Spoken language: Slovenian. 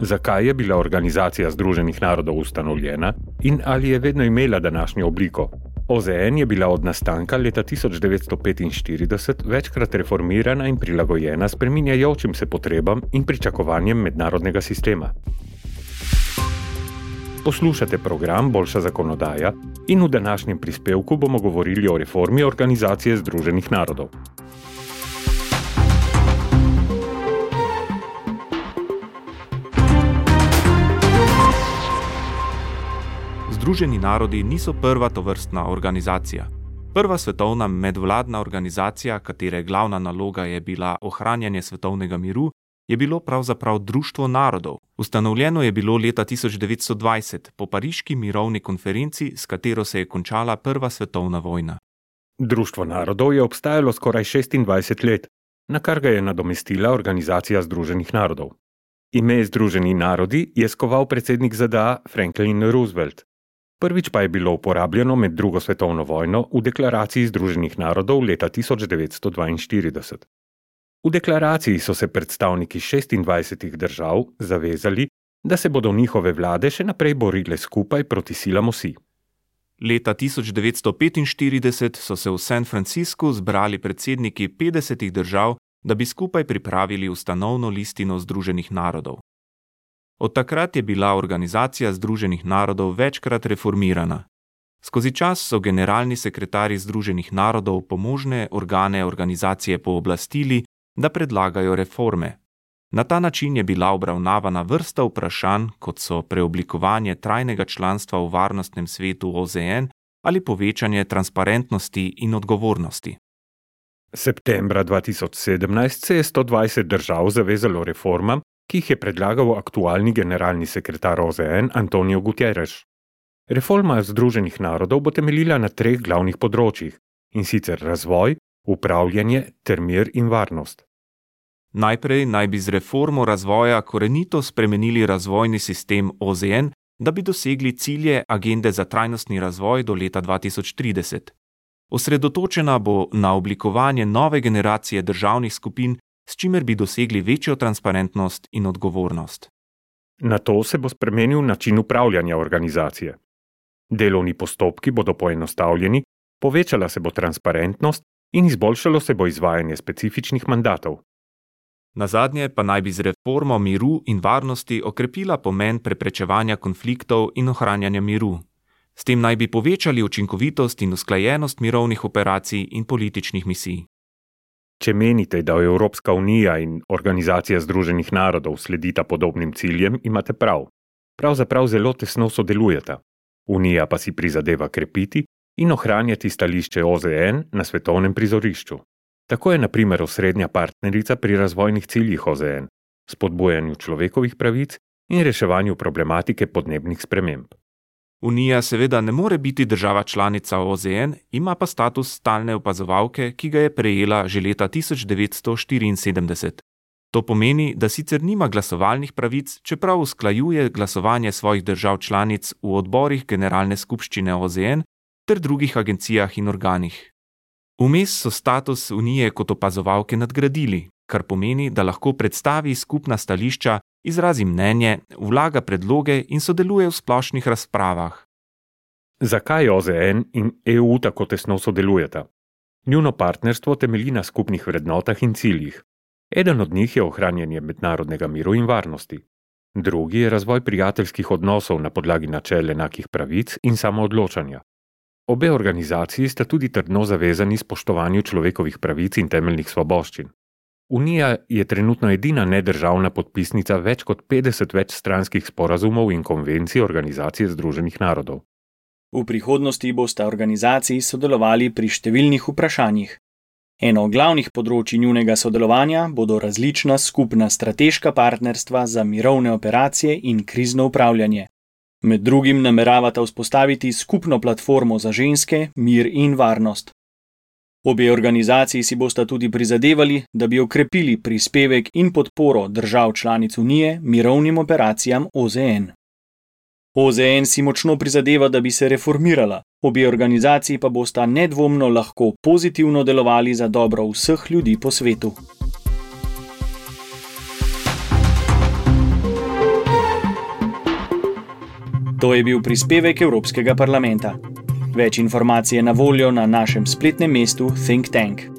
zakaj je bila Organizacija Združenih narodov ustanovljena in ali je vedno imela današnjo obliko. OZN je bila od nastanka leta 1945 večkrat reformirana in prilagojena spreminjajočim se potrebam in pričakovanjem mednarodnega sistema. Poslušate program Boljša zakonodaja in v današnjem prispevku bomo govorili o reformi Organizacije Združenih narodov. Združeni narodi niso prva tovrstna organizacija. Prva svetovna medvladna organizacija, katere glavna naloga je bila ohranjanje svetovnega miru, je bilo pravzaprav Društvo narodov. Ustanovljeno je bilo leta 1920 po Pariški mirovni konferenci, s katero se je končala Prva svetovna vojna. Društvo narodov je obstajalo skoraj 26 let, na kar ga je nadomestila Organizacija Združenih narodov. Ime Združeni narodi je skoval predsednik ZDA Franklin Roosevelt. Prvič pa je bilo uporabljeno med drugo svetovno vojno v deklaraciji Združenih narodov leta 1942. V deklaraciji so se predstavniki 26 držav zavezali, da se bodo njihove vlade še naprej borile skupaj proti silam osi. Leta 1945 so se v San Franciscu zbrali predsedniki 50 držav, da bi skupaj pripravili ustanovno listino Združenih narodov. Od takrat je bila organizacija Združenih narodov večkrat reformirana. Skozi čas so generalni sekretarji Združenih narodov pomožne organe organizacije pooblastili, da predlagajo reforme. Na ta način je bila obravnavana vrsta vprašanj, kot so preoblikovanje trajnega članstva v varnostnem svetu OZN ali povečanje transparentnosti in odgovornosti. Septembra 2017 se je 120 držav zavezalo reformam, ki jih je predlagal aktualni generalni sekretar OZN Antonijo Gutierrez. Reforma Združenih narodov bo temeljila na treh glavnih področjih in sicer razvoj, upravljanje ter mir in varnost. Najprej naj bi z reformo razvoja korenito spremenili razvojni sistem OZN, da bi dosegli cilje agende za trajnostni razvoj do leta 2030. Osredotočena bo na oblikovanje nove generacije državnih skupin, s čimer bi dosegli večjo transparentnost in odgovornost. Na to se bo spremenil način upravljanja organizacije. Delovni postopki bodo poenostavljeni, povečala se bo transparentnost in izboljšalo se bo izvajanje specifičnih mandatov. Na zadnje pa naj bi z reformo miru in varnosti okrepila pomen preprečevanja konfliktov in ohranjanja miru. S tem naj bi povečali učinkovitost in usklajenost mirovnih operacij in političnih misij. Če menite, da Evropska unija in Organizacija Združenih narodov sledita podobnim ciljem, imate prav. Pravzaprav zelo tesno sodelujeta. Unija pa si prizadeva krepiti in ohranjati stališče OZN na svetovnem prizorišču. Tako je, na primer, osrednja partnerica pri razvojnih ciljih OZN, spodbujanju človekovih pravic in reševanju problematike podnebnih sprememb. Unija seveda ne more biti država članica OZN, ima pa status stalne opazovalke, ki ga je prejela že leta 1974. To pomeni, da sicer nima glasovalnih pravic, čeprav usklajuje glasovanje svojih držav članic v odborih Generalne skupščine OZN ter drugih agencijah in organih. Vmes so status Unije kot opazovalke nadgradili, kar pomeni, da lahko predstavi skupna stališča izrazi mnenje, vlaga predloge in sodeluje v splošnih razpravah. Zakaj OZN in EU tako tesno sodelujeta? Njuno partnerstvo temelji na skupnih vrednotah in ciljih. Eden od njih je ohranjanje mednarodnega miru in varnosti. Drugi je razvoj prijateljskih odnosov na podlagi načel enakih pravic in samoodločanja. Obe organizaciji sta tudi trdno zavezani spoštovanju človekovih pravic in temeljnih svoboščin. Unija je trenutno edina nedržavna podpisnica več kot 50 večstranskih sporazumov in konvencij Organizacije Združenih narodov. V prihodnosti boste organizaciji sodelovali pri številnih vprašanjih. Eno od glavnih področji njunega sodelovanja bodo različna skupna strateška partnerstva za mirovne operacije in krizno upravljanje. Med drugim nameravata vzpostaviti skupno platformo za ženske, mir in varnost. Obe organizaciji si bosta tudi prizadevali, da bi okrepili prispevek in podporo držav članic Unije mirovnim operacijam OZN. OZN si močno prizadeva, da bi se reformirala, obe organizaciji pa bosta nedvomno lahko pozitivno delovali za dobro vseh ljudi po svetu. To je bil prispevek Evropskega parlamenta. Več informacij je na voljo na našem spletnem mestu Think Tank.